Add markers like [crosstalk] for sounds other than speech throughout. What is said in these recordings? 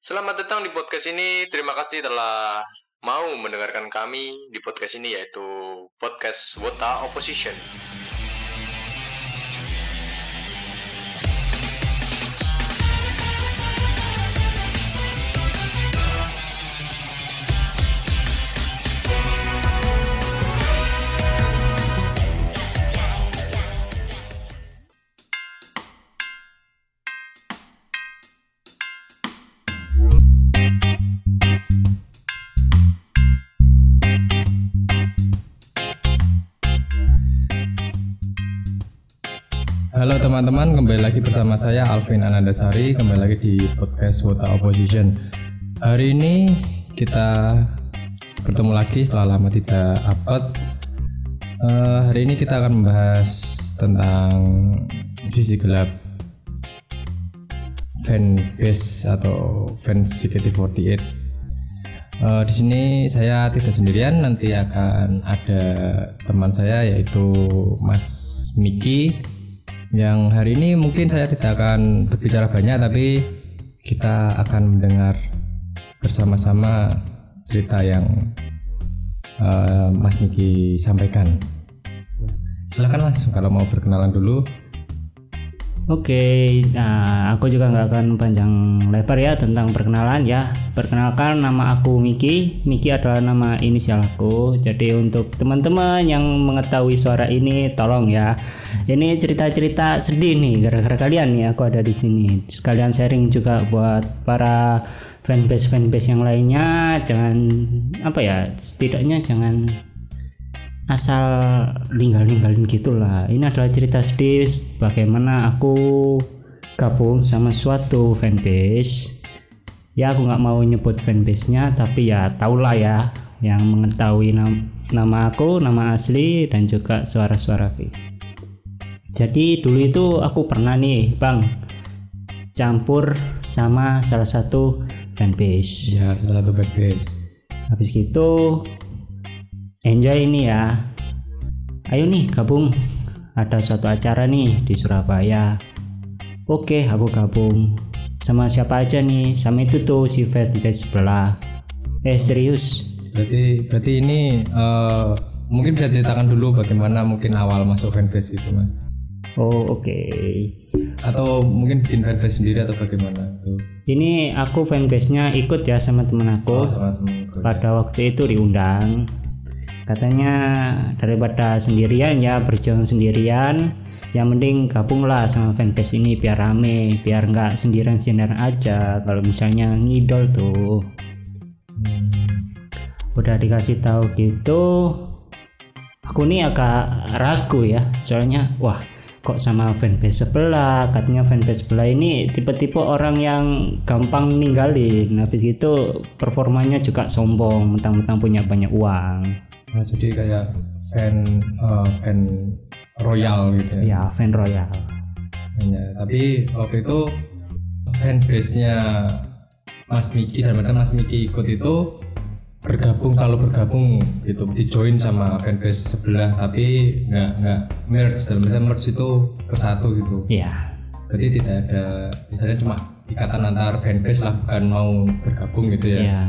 Selamat datang di podcast ini. Terima kasih telah mau mendengarkan kami di podcast ini yaitu podcast Wota Opposition. Halo teman-teman, kembali lagi bersama saya Alvin Anandasari, kembali lagi di podcast Wota Opposition. Hari ini kita bertemu lagi setelah lama tidak upload. Eh, hari ini kita akan membahas tentang sisi gelap fanbase atau fans JKT48. Eh, di sini saya tidak sendirian, nanti akan ada teman saya yaitu Mas Miki yang hari ini mungkin saya tidak akan berbicara banyak tapi kita akan mendengar bersama-sama cerita yang uh, Mas Niki sampaikan. Silakan Mas kalau mau berkenalan dulu. Oke, nah aku juga nggak akan panjang lebar ya tentang perkenalan ya. Perkenalkan nama aku Miki. Miki adalah nama inisial aku. Jadi untuk teman-teman yang mengetahui suara ini, tolong ya. Ini cerita-cerita sedih nih gara-gara kalian nih aku ada di sini. Sekalian sharing juga buat para fanbase fanbase yang lainnya. Jangan apa ya, setidaknya jangan asal ninggal-ninggalin gitulah. Ini adalah cerita sedih bagaimana aku gabung sama suatu fanbase. Ya aku nggak mau nyebut fanbase nya tapi ya tahulah ya yang mengetahui nam nama aku nama asli dan juga suara-suara fake jadi dulu itu aku pernah nih bang campur sama salah satu fanbase. Ya, salah satu fanbase. Habis gitu enjoy ini ya. Ayo nih gabung. Ada suatu acara nih di Surabaya. Oke, aku gabung. Sama siapa aja nih? Sama itu tuh si fanbase sebelah. Eh serius? Berarti berarti ini eh, mungkin bisa ceritakan dulu bagaimana mungkin awal masuk fanbase itu Mas. Oh oke. Atau mungkin bikin fanbase sendiri atau bagaimana tuh? Ini aku fanbase-nya ikut ya sama temen aku. Oh, sama temen-temen. pada waktu itu diundang katanya daripada sendirian ya berjuang sendirian. Yang mending gabunglah sama fanbase ini biar rame biar nggak sendirian sendirian aja. Kalau misalnya ngidol tuh. Udah dikasih tahu gitu. Aku nih agak ragu ya soalnya wah kok sama fanbase sebelah? Katanya fanbase sebelah ini tipe-tipe orang yang gampang ninggalin. Habis gitu performanya juga sombong mentang-mentang punya banyak uang Nah, jadi kayak fan eh, fan royal gitu ya. ya fan royal. Hanya, tapi waktu itu fanbase-nya Mas Miki dan benar Mas Miki ikut itu bergabung selalu bergabung gitu di join sama fanbase sebelah tapi nggak nggak merge. Dalam artian merge itu kesatu gitu. Ya berarti tidak ada misalnya cuma ikatan antar fanbase lah bukan mau bergabung gitu ya. Ya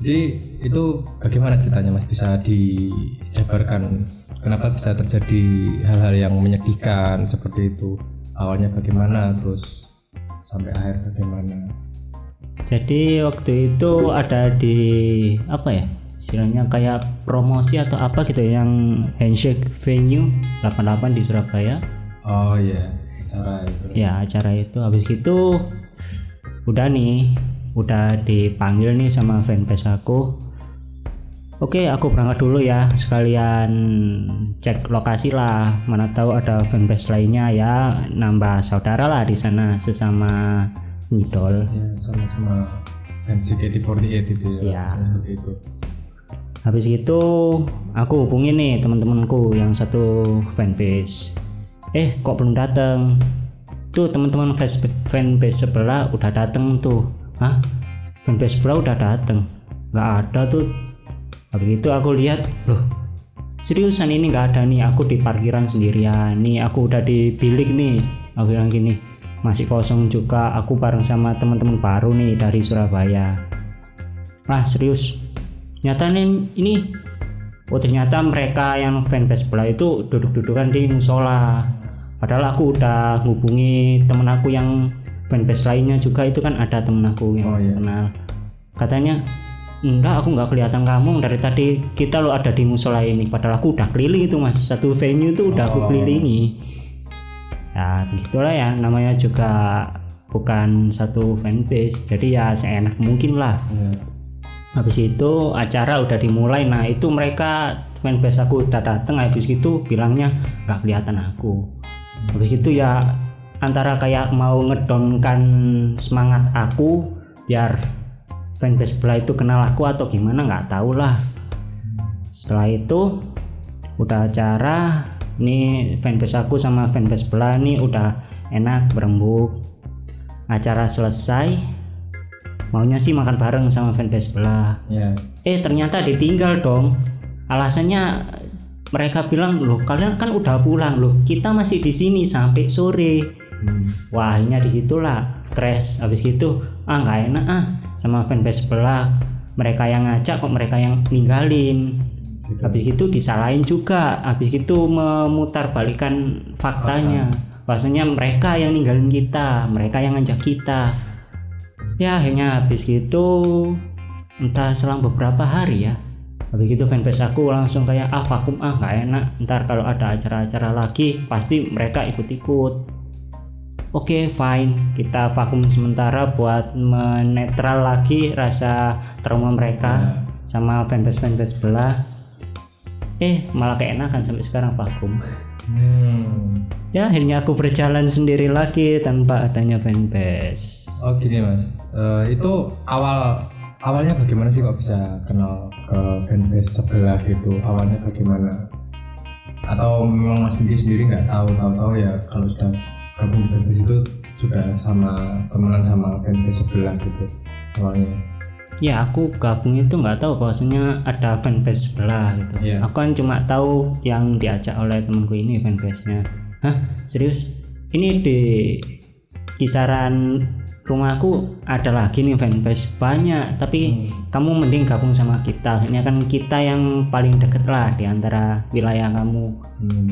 jadi itu bagaimana ceritanya mas? Bisa dijabarkan? Kenapa bisa terjadi hal-hal yang menyedihkan seperti itu? Awalnya bagaimana? Terus sampai akhir bagaimana? Jadi waktu itu ada di apa ya istilahnya kayak promosi atau apa gitu ya, yang handshake venue 88 di Surabaya. Oh iya cara itu. Ya acara itu. Habis itu udah nih udah dipanggil nih sama fanbase aku. Oke aku berangkat dulu ya sekalian cek lokasi lah. Mana tahu ada fanbase lainnya ya. Nambah saudara lah di sana sesama ngidol ya sama-sama. Fans JKT48 itu ya, seperti itu. Habis itu aku hubungin nih teman-temanku yang satu fanbase. Eh kok belum datang? Tuh teman-teman fanbase sebelah udah datang tuh. Hah? Fanbase sebelah udah datang? Gak ada tuh. Habis itu aku lihat, loh seriusan ini nggak ada nih. Aku di parkiran sendirian. Nih aku udah di bilik nih. Aku bilang gini, masih kosong juga aku bareng sama teman-teman baru nih dari Surabaya ah serius nyata nih ini oh ternyata mereka yang fanbase sebelah itu duduk-dudukan di musola padahal aku udah hubungi temen aku yang fanbase lainnya juga itu kan ada temen aku yang Oh, iya. kenal. Katanya enggak aku nggak kelihatan kamu. Dari tadi kita lo ada di musola ini. Padahal aku udah keliling itu mas. Satu venue itu udah aku Oh. kelilingi. Ya begitulah ya. Namanya juga bukan satu fanbase. Jadi ya seenak mungkin lah. Iya. habis itu acara udah dimulai. Nah itu mereka fanbase aku udah dateng. Habis itu bilangnya nggak kelihatan aku. Habis itu ya antara kayak mau ngedonkan semangat aku biar fanbase sebelah itu kenal aku atau gimana nggak tahu lah. Setelah itu udah acara nih fanbase aku sama fanbase sebelah nih udah enak berembuk. Acara selesai maunya sih makan bareng sama fanbase sebelah. Ya. eh ternyata ditinggal dong. Alasannya mereka bilang loh kalian kan udah pulang loh kita masih di sini sampai sore Hmm. wah akhirnya di situlah crash. Habis gitu ah nggak enak ah sama fanbase sebelah. Mereka yang ngajak kok mereka yang ninggalin. Gitu. habis itu disalahin juga. Habis itu memutar balikan faktanya. Bahwasanya mereka yang ninggalin kita mereka yang ngajak kita. Ya akhirnya habis gitu entah selang beberapa hari ya habis itu fanbase aku langsung kayak ah vakum ah nggak enak. Ntar kalau ada acara-acara lagi pasti mereka ikut-ikut Oke fine kita vakum sementara buat menetral lagi rasa trauma mereka sama fanbase fanbase sebelah eh malah keenakan sampai sekarang vakum Hmm. ya akhirnya aku berjalan sendiri lagi tanpa adanya fanbase Oh gini mas, Eh, itu awal awalnya bagaimana sih kok bisa kenal ke fanbase sebelah gitu? Awalnya bagaimana? Atau memang mas Diki sendiri nggak tahu tahu-tahu ya kalau sudah gabung di fanbase itu sudah sama temenan sama fanbase sebelah gitu awalnya? ya aku gabung itu nggak tahu bahwasanya ada fanbase sebelah gitu. Iya. aku kan cuma tahu yang diajak oleh temanku ini fanbase nya hah? Serius? Ini di kisaran rumahku ada lagi nih fanbase banyak. Tapi kamu mending gabung sama kita. Ini kan kita yang paling deket lah di antara wilayah kamu. Hmm.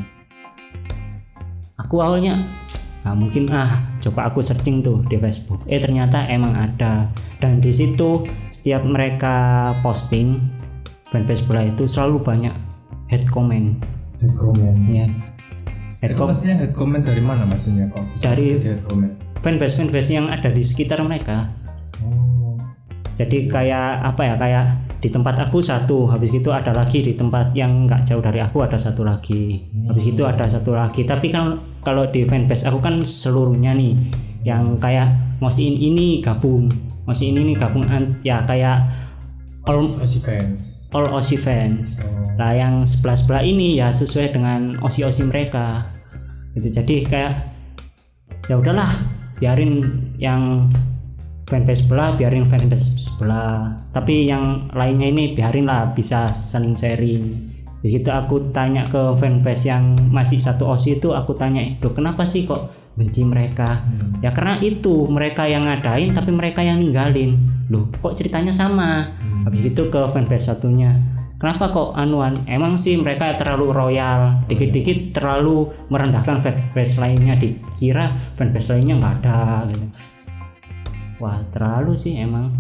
aku awalnya nah mungkin ah coba aku searching tuh di Facebook eh ternyata emang ada dan di situ setiap mereka posting fanbase bola itu selalu banyak head comment Head comment. ya head Itu comment maksudnya head comment dari mana maksudnya kok? Dari- head comment. fanbase fanbase yang ada di sekitar mereka Oh. jadi kayak apa ya kayak di tempat aku satu habis itu ada lagi di tempat yang nggak jauh dari aku ada satu lagi habis itu ada satu lagi tapi kan kalau di fanbase aku kan seluruhnya nih yang kayak ngosiin ini gabung ngosiin ini gabung ya kayak all Masih fans. all Aussie fans Oh. Nah yang sebelah-sebelah ini ya sesuai dengan osi-osi mereka gitu jadi kayak ya udahlah biarin yang fanbase sebelah biarin fanbase sebelah tapi yang lainnya ini biarin lah bisa saling sharing begitu aku tanya ke fanbase yang masih satu osi itu aku tanya loh kenapa sih kok benci mereka? Hmm. ya karena itu mereka yang ngadain tapi mereka yang ninggalin. Loh kok ceritanya sama? Hmm. habis itu ke fanbase satunya kenapa kok anuan emang sih mereka terlalu royal dikit-dikit terlalu merendahkan fanbase lainnya dikira fanbase lainnya nggak ada. Gitu wah terlalu sih emang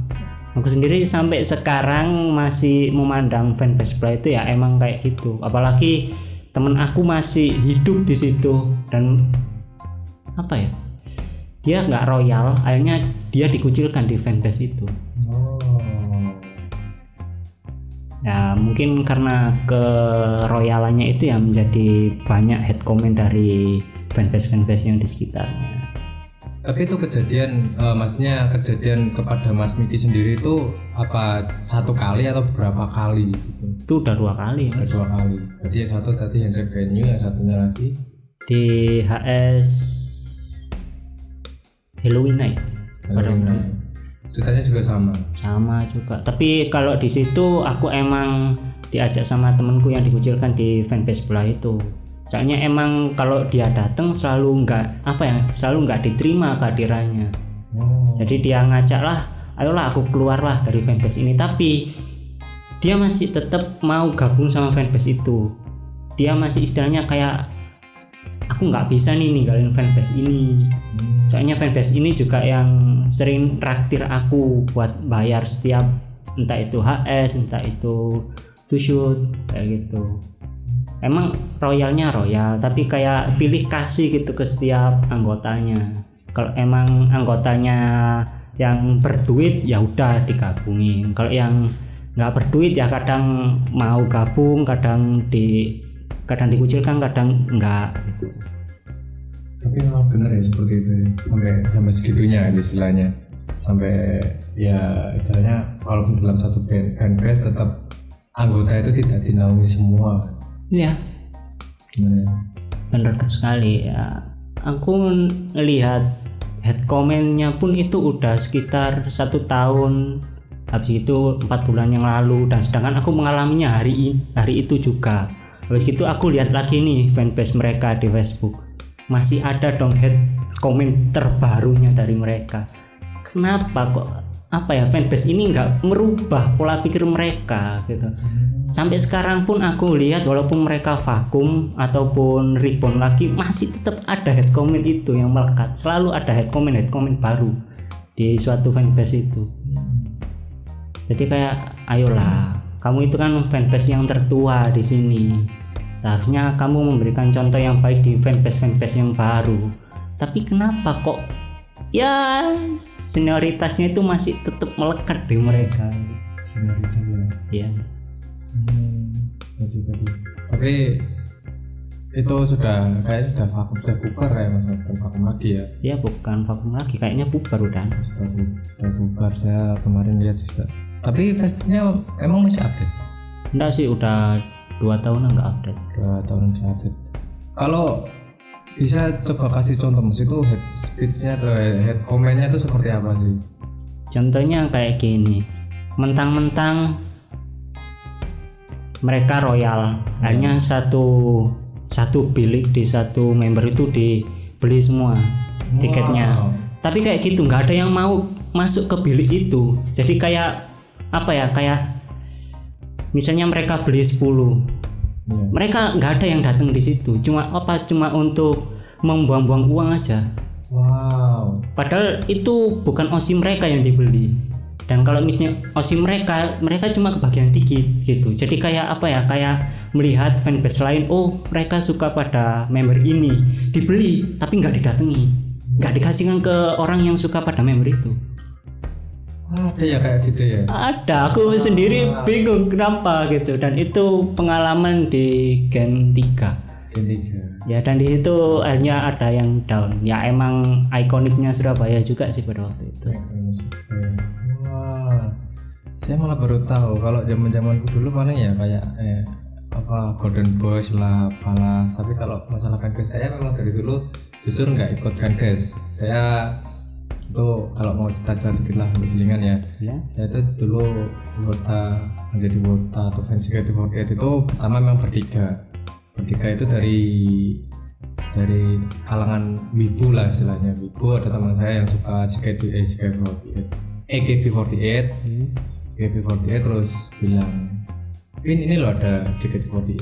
aku sendiri sampai sekarang masih memandang fanbase sebelah itu ya emang kayak gitu. Apalagi temen aku masih hidup di situ dan apa ya? Dia nggak royal akhirnya dia dikucilkan di fanbase itu. Oh. ya mungkin karena keroyalannya itu ya menjadi banyak head comment dari fanbase fanbase yang di sekitarnya Tapi itu kejadian, eh, maksudnya kejadian kepada Mas Miki sendiri itu apa satu kali atau berapa kali gitu? itu udah dua kali mas dua kali. Berarti yang satu tadi yang venue, yang satunya lagi di HS Halloween night pada Halloween. Ceritanya juga sama. sama juga tapi kalau di situ aku emang diajak sama temenku yang dikucilkan di fanbase sebelah itu soalnya emang kalau dia datang selalu nggak apa ya selalu nggak diterima kehadirannya. Oh. jadi dia ngajak lah ayolah aku keluarlah dari fanbase ini. Tapi dia masih tetap mau gabung sama fanbase itu. Dia masih istilahnya kayak aku nggak bisa nih ninggalin fanbase ini. Hmm. soalnya fanbase ini juga yang sering traktir aku buat bayar setiap entah itu HS entah itu to shoot kayak gitu emang royalnya royal tapi kayak pilih kasih gitu ke setiap anggotanya kalau emang anggotanya yang berduit ya udah digabungin kalau yang nggak berduit ya kadang mau gabung kadang di kadang dikucilkan kadang enggak Tapi memang benar ya seperti itu. Sampai sampai segitunya istilahnya. Sampai ya istilahnya walaupun dalam satu band fanbase tetap anggota itu tidak dinaungi semua. Ya Gimana ya? benar sekali ya. Aku lihat head comment-nya pun itu udah sekitar satu tahun. Habis itu empat bulan yang lalu dan sedangkan aku mengalaminya hari hari itu juga. Habis itu aku lihat lagi nih fanbase mereka di Facebook. Masih ada dong head comment terbarunya dari mereka. Kenapa kok apa ya fanbase ini nggak merubah pola pikir mereka gitu. Sampai sekarang pun aku lihat walaupun mereka vakum ataupun rebound lagi masih tetap ada head comment itu yang melekat. Selalu ada head comment head comment baru di suatu fanbase itu. Jadi kayak ayolah kamu itu kan fanbase yang tertua di sini. Seharusnya kamu memberikan contoh yang baik di fanbase fanbase yang baru. Tapi kenapa kok ya senioritasnya itu masih tetap melekat di mereka. Senioritas ya. Hmm, ya juga sih. Tapi itu sudah kayak sudah vakum sudah bubar ya mas. Bukan vakum lagi ya? Ya bukan vakum lagi. Kayaknya bubar udah. Sudah, sudah bubar. Saya kemarin lihat juga. Tapi Facebooknya emang masih update? Enggak sih udah dua tahunan nggak update. Dua tahun masih update. Kalau bisa coba kasih contoh mas itu head speechnya atau head comment-nya itu seperti apa sih? Contohnya kayak gini. Mentang-mentang mereka royal. Hanya satu satu bilik di satu member itu dibeli semua tiketnya. Wow. tapi kayak gitu nggak ada yang mau masuk ke bilik itu. Jadi kayak apa ya kayak misalnya mereka beli 10 Iya. mereka nggak ada yang datang di situ. Cuma apa? Cuma untuk membuang-buang uang aja. Wow. Padahal itu bukan osi mereka yang dibeli. Dan kalau misalnya osi mereka mereka cuma kebagian dikit gitu. Jadi kayak apa ya? Kayak melihat fanbase lain oh mereka suka pada member ini. Dibeli tapi nggak didatangi. Nggak dikasihkan ke orang yang suka pada member itu ada ya kayak gitu ya. Ada aku sendiri bingung kenapa gitu. Dan itu pengalaman di Gen 3 ketiga ya dan di situ akhirnya ada yang down. Ya emang ikoniknya Surabaya juga sih pada waktu itu. Wah, saya malah baru tahu kalau zaman zamanku dulu paling ya kayak eh, apa Golden Boys lah, apalah. Tapi kalau masalah fanbase saya memang dari dulu justru nggak ikut fanbase. Saya itu kalau mau cerita-cerita dikit lah berselingan ya. ya Saya itu dulu wota menjadi wota atau fans JKT48 itu pertama memang bertiga. Bertiga itu dari dari kalangan wibu lah istilahnya. Wibu ada teman saya yang suka JKT eh, JKT48 AKB48 AKB48 terus bilang Vin ini loh ada JKT48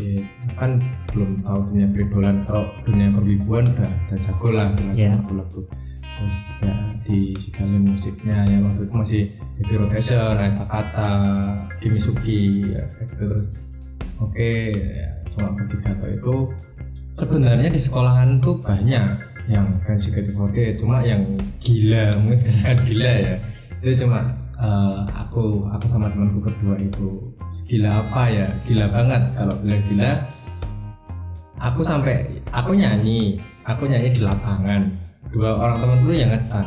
kan belum tahu dunia peridolan kalau dunia perwibuan udah, udah jago lah istilahnya lagu-lagu terus ya di sigalin musiknya yang waktu itu masih heavy rotation Aita Kata Kimisuki ya, kayak gitu terus. Oke ya, cuma bertiga atau itu sebenarnya di sekolahan tuh banyak yang fans JKT48 cuma yang gila mungkin [laughs] kan gila ya. Itu cuma eh, aku aku sama temanku berdua itu gila apa ya gila banget. Kalau bilang gila aku sampai aku nyanyi aku nyanyi di lapangan dua orang temanku yang ngecan.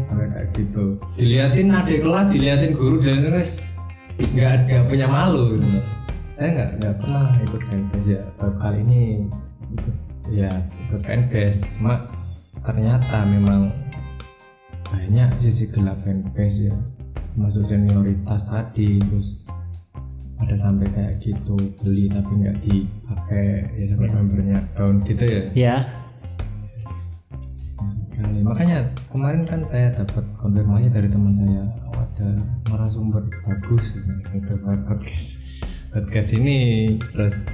Sampai kayak gitu. Diliatin adik kelas diliatin guru diliatin terus nggak nggak punya malu gitu. saya nggak nggak pernah ikut fanbase ya. Baru kali ini ikut ya ikut fanbase cuma ternyata memang banyak sisi gelap fanbase ya. Masuk senioritas tadi terus ada sampai kayak gitu beli tapi nggak dipakai. Ya sampai membernya down gitu ya. Ya makanya kemarin kan saya dapat konfirmasi dari teman saya oh, ada narasumber bagus gitu gitu, podcast. Podcast ini terus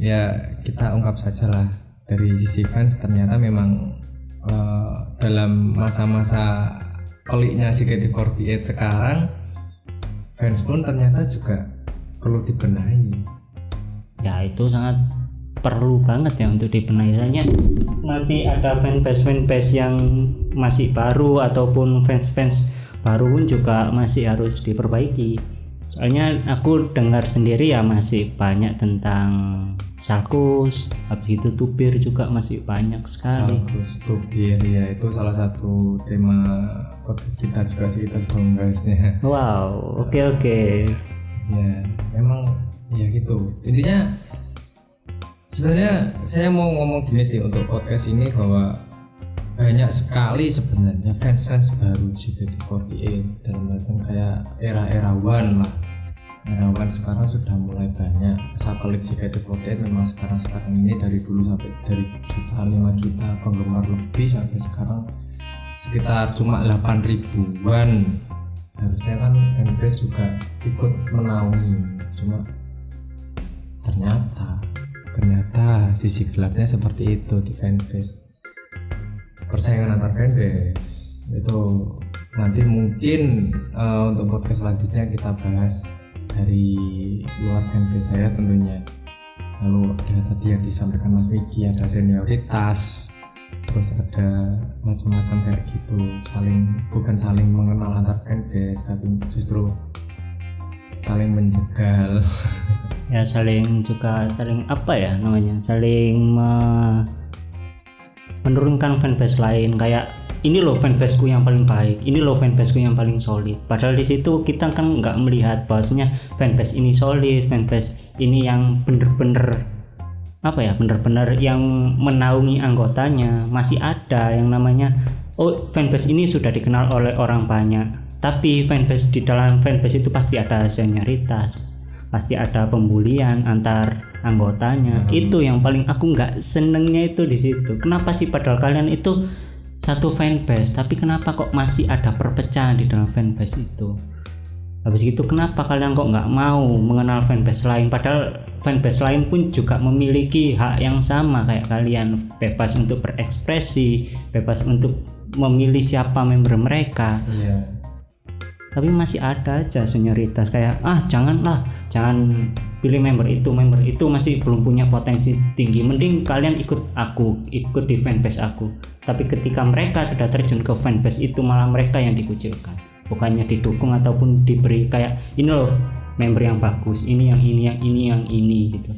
ya kita ungkap saja lah dari sisi fans. Ternyata memang eh, dalam masa-masa peliknya CKT48 sekarang fans pun ternyata juga perlu dibenahi. Ya itu sangat perlu banget ya untuk dibenahi. Soalnya masih ada fanbase fanbase yang masih baru ataupun fans fans baru pun juga masih harus diperbaiki. Soalnya aku dengar sendiri ya masih banyak tentang Salkus habis itu Tubir juga masih banyak sekali. Salkus Tubir ya itu salah satu tema podcast kita juga sih kita sudah membahasnya wow oke oke. Ya memang ya gitu. Intinya sebenarnya saya mau ngomong gini sih untuk podcast ini bahwa banyak sekali sebenarnya fans-fans baru JKT48 dalam artian kayak era-era one lah. Era one sekarang sudah mulai banyak. Satelit JKT48 memang sekarang-sekarang ini dari dulu sampai dari juta 5 juta penggemar lebih sampai sekarang sekitar cuma 8 ribuan. Harusnya kan fanbase juga ikut menaungi cuma ternyata ternyata sisi gelapnya seperti itu di fanbase persaingan antar fanbase itu nanti mungkin uh, untuk podcast selanjutnya kita bahas dari luar fanbase saya tentunya. Lalu ada tadi yang disampaikan Mas Miki ada senioritas terus ada macam-macam kayak gitu. Saling bukan saling mengenal antar fanbase tapi justru saling menjegal [laughs] ya saling juga saling apa ya namanya? Saling me- menurunkan fanbase lain. Kayak ini loh fanbaseku yang paling baik ini loh fanbaseku yang paling solid. Padahal di situ kita kan nggak melihat bahwasanya fanbase ini solid fanbase ini yang bener-bener apa ya bener-bener yang menaungi anggotanya. Masih ada yang namanya oh fanbase ini sudah dikenal oleh orang banyak tapi fanbase di dalam fanbase itu pasti ada senioritas pasti ada pembulian antar anggotanya. Itu yang paling aku nggak senengnya itu di situ. Kenapa sih padahal kalian itu satu fanbase? Tapi kenapa kok masih ada perpecahan di dalam fanbase itu? Habis itu kenapa kalian kok nggak mau mengenal fanbase lain? Padahal fanbase lain pun juga memiliki hak yang sama kayak kalian. Bebas untuk berekspresi bebas untuk memilih siapa member mereka. Iya tapi masih ada aja senioritas kayak ah janganlah jangan pilih member itu member itu masih belum punya potensi tinggi. Mending kalian ikut aku ikut di fanbase aku. Tapi ketika mereka sudah terjun ke fanbase itu malah mereka yang dikucilkan. Bukannya didukung ataupun diberi kayak ini loh member yang bagus ini yang ini yang ini yang ini gitu.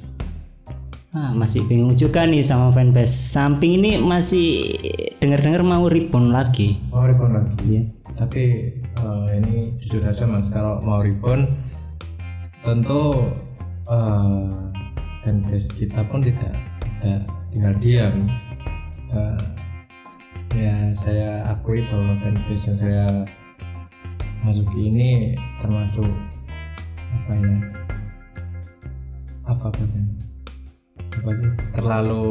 Ah masih bingung juga nih sama fanbase. Samping ini masih dengar-dengar mau rebound lagi. Mau rebound lagi. Iya. tapi eh, ini jujur aja mas kalau mau rebound tentu eh, fanbase kita pun tidak tidak tinggal diam. Kita- ya saya akui bahwa fanbase yang saya masuki ini termasuk apa ya apa apa apa sih? Terlalu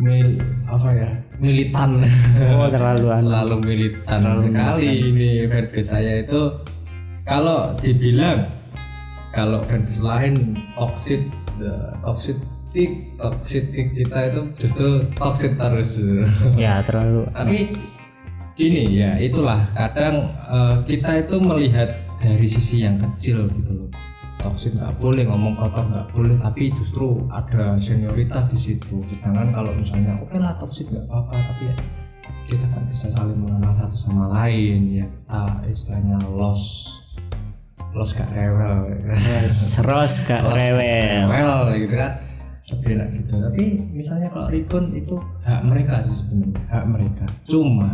mil apa ya? Militan. Oh terlalu [laughs] anu. Terlalu militan sekali ini fanbase saya itu. Kalau dibilang kalau fanbase lain toxic the toxic toxic kita itu justru toxic terus. [laughs] Ya terlalu. Tapi gini ya itulah. Kadang eh, kita itu melihat dari sisi yang kecil gitu loh toxic nggak boleh ngomong kotor nggak boleh tapi justru ada senioritas di situ. Sedangkan kalau misalnya oke lah toxic nggak apa-apa tapi ya kita kan bisa saling mengenal satu sama lain ya. Kita istilahnya loss loss gak rewel Yes, Ros kak rewel. rewel gitu kan. Lebih enak gitu. Tapi misalnya kalau ribon itu hak mereka sih sebenarnya hak mereka. Cuma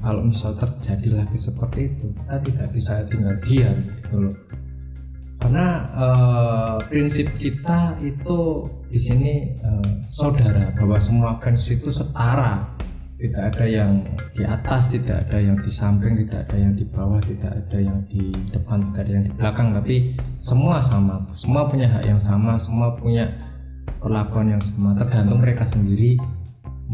kalau misal terjadi lagi seperti itu kita tidak bisa tinggal diam gitu loh karena eh, prinsip kita itu di sini eh, saudara bahwa semua fans itu setara. Tidak ada yang di atas tidak ada yang di samping tidak ada yang di bawah tidak ada yang di depan tidak ada yang di belakang. Tapi semua sama semua punya hak yang sama semua punya perlakuan yang sama. Tergantung mereka sendiri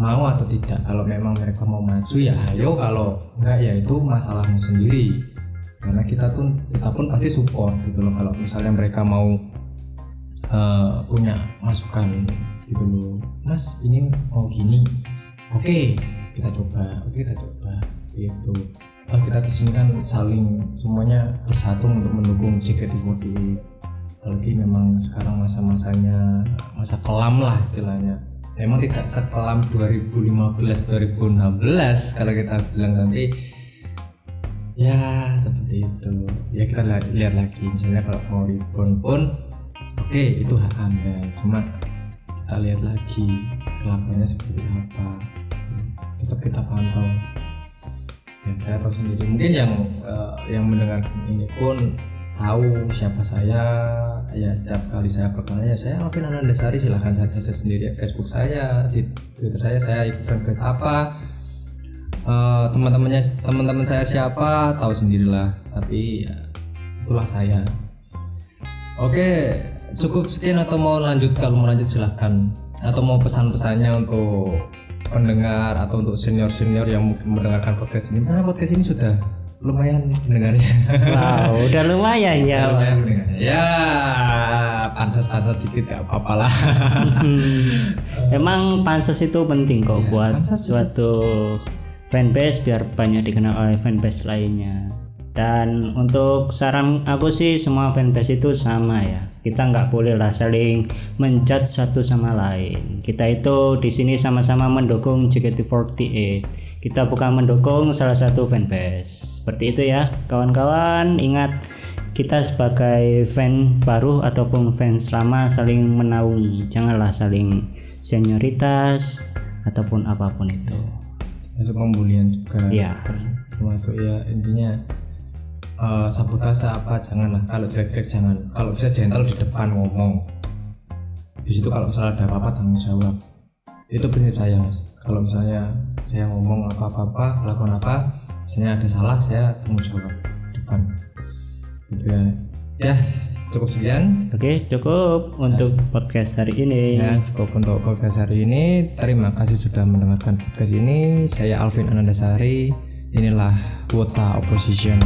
mau atau tidak. Kalau memang mereka mau maju ya ayo. Kalau enggak ya itu masalahmu sendiri karena kita tuh kita pun pasti support gitu loh kalau misalnya mereka mau uh, punya masukan gitu loh. Mas ini mau gini oke kita coba oke kita coba seperti itu Toh kita di sini kan saling semuanya bersatu untuk mendukung JKT48 apalagi memang sekarang masa-masanya masa kelam lah istilahnya. Memang tidak sekelam 2015 2016 kalau kita bilang nanti ya. Seperti itu. Ya kita lihat, lagi. Misalnya kalau mau reborn pun oke okay, itu hak anda. Cuma kita lihat lagi kelakuannya seperti apa. Tetap kita pantau. Dan saya tahu sendiri. Mungkin yang uh, yang mendengar ini pun tahu siapa saya. Ya setiap kali saya perkenalan ya saya Alvin Anandasari silahkan saja saya sendiri. Facebook saya di Twitter saya saya ikut apa uh, teman-temannya teman-teman saya siapa tahu sendirilah. Tapi ya, itulah saya. Oke cukup sekian atau mau lanjut? Kalau mau lanjut silahkan. Atau mau pesan-pesannya untuk pendengar atau untuk senior-senior yang mungkin mendengarkan podcast ini? Karena podcast ini sudah lumayan mendengarnya. Wow udah lumayan ya. Lumayan mendengarnya. Ya pansos-pansos dikit gak apa-apa lah. Emang pansos itu penting kok ya, buat suatu fanbase biar banyak dikenal oleh fanbase lainnya. Dan untuk saran aku sih semua fanbase itu sama ya. Kita nggak boleh lah saling menjudge satu sama lain. Kita itu di sini sama-sama mendukung JKT48 kita bukan mendukung salah satu fanbase. Seperti itu ya kawan-kawan. Ingat kita sebagai fan baru ataupun fans lama saling menaungi. Janganlah saling senioritas ataupun apa pun itu masuk pembulian juga. Ya termasuk ya intinya uh, sabotase apa janganlah. Kalau jelek-jelek jangan. Kalau bisa gentle di depan ngomong. Di situ kalau misalnya ada apa-apa tanggung jawab. Itu prinsip saya mas. Kalau misalnya saya ngomong apa-apa lakukan apa misalnya ada salah saya tanggung jawab di depan. Gitu ya. Ya cukup sekian. Oke cukup untuk ya. podcast hari ini. Ya cukup untuk podcast hari ini. Terima kasih sudah mendengarkan podcast ini. Saya Alvin Anandasari. Inilah Wota Opposition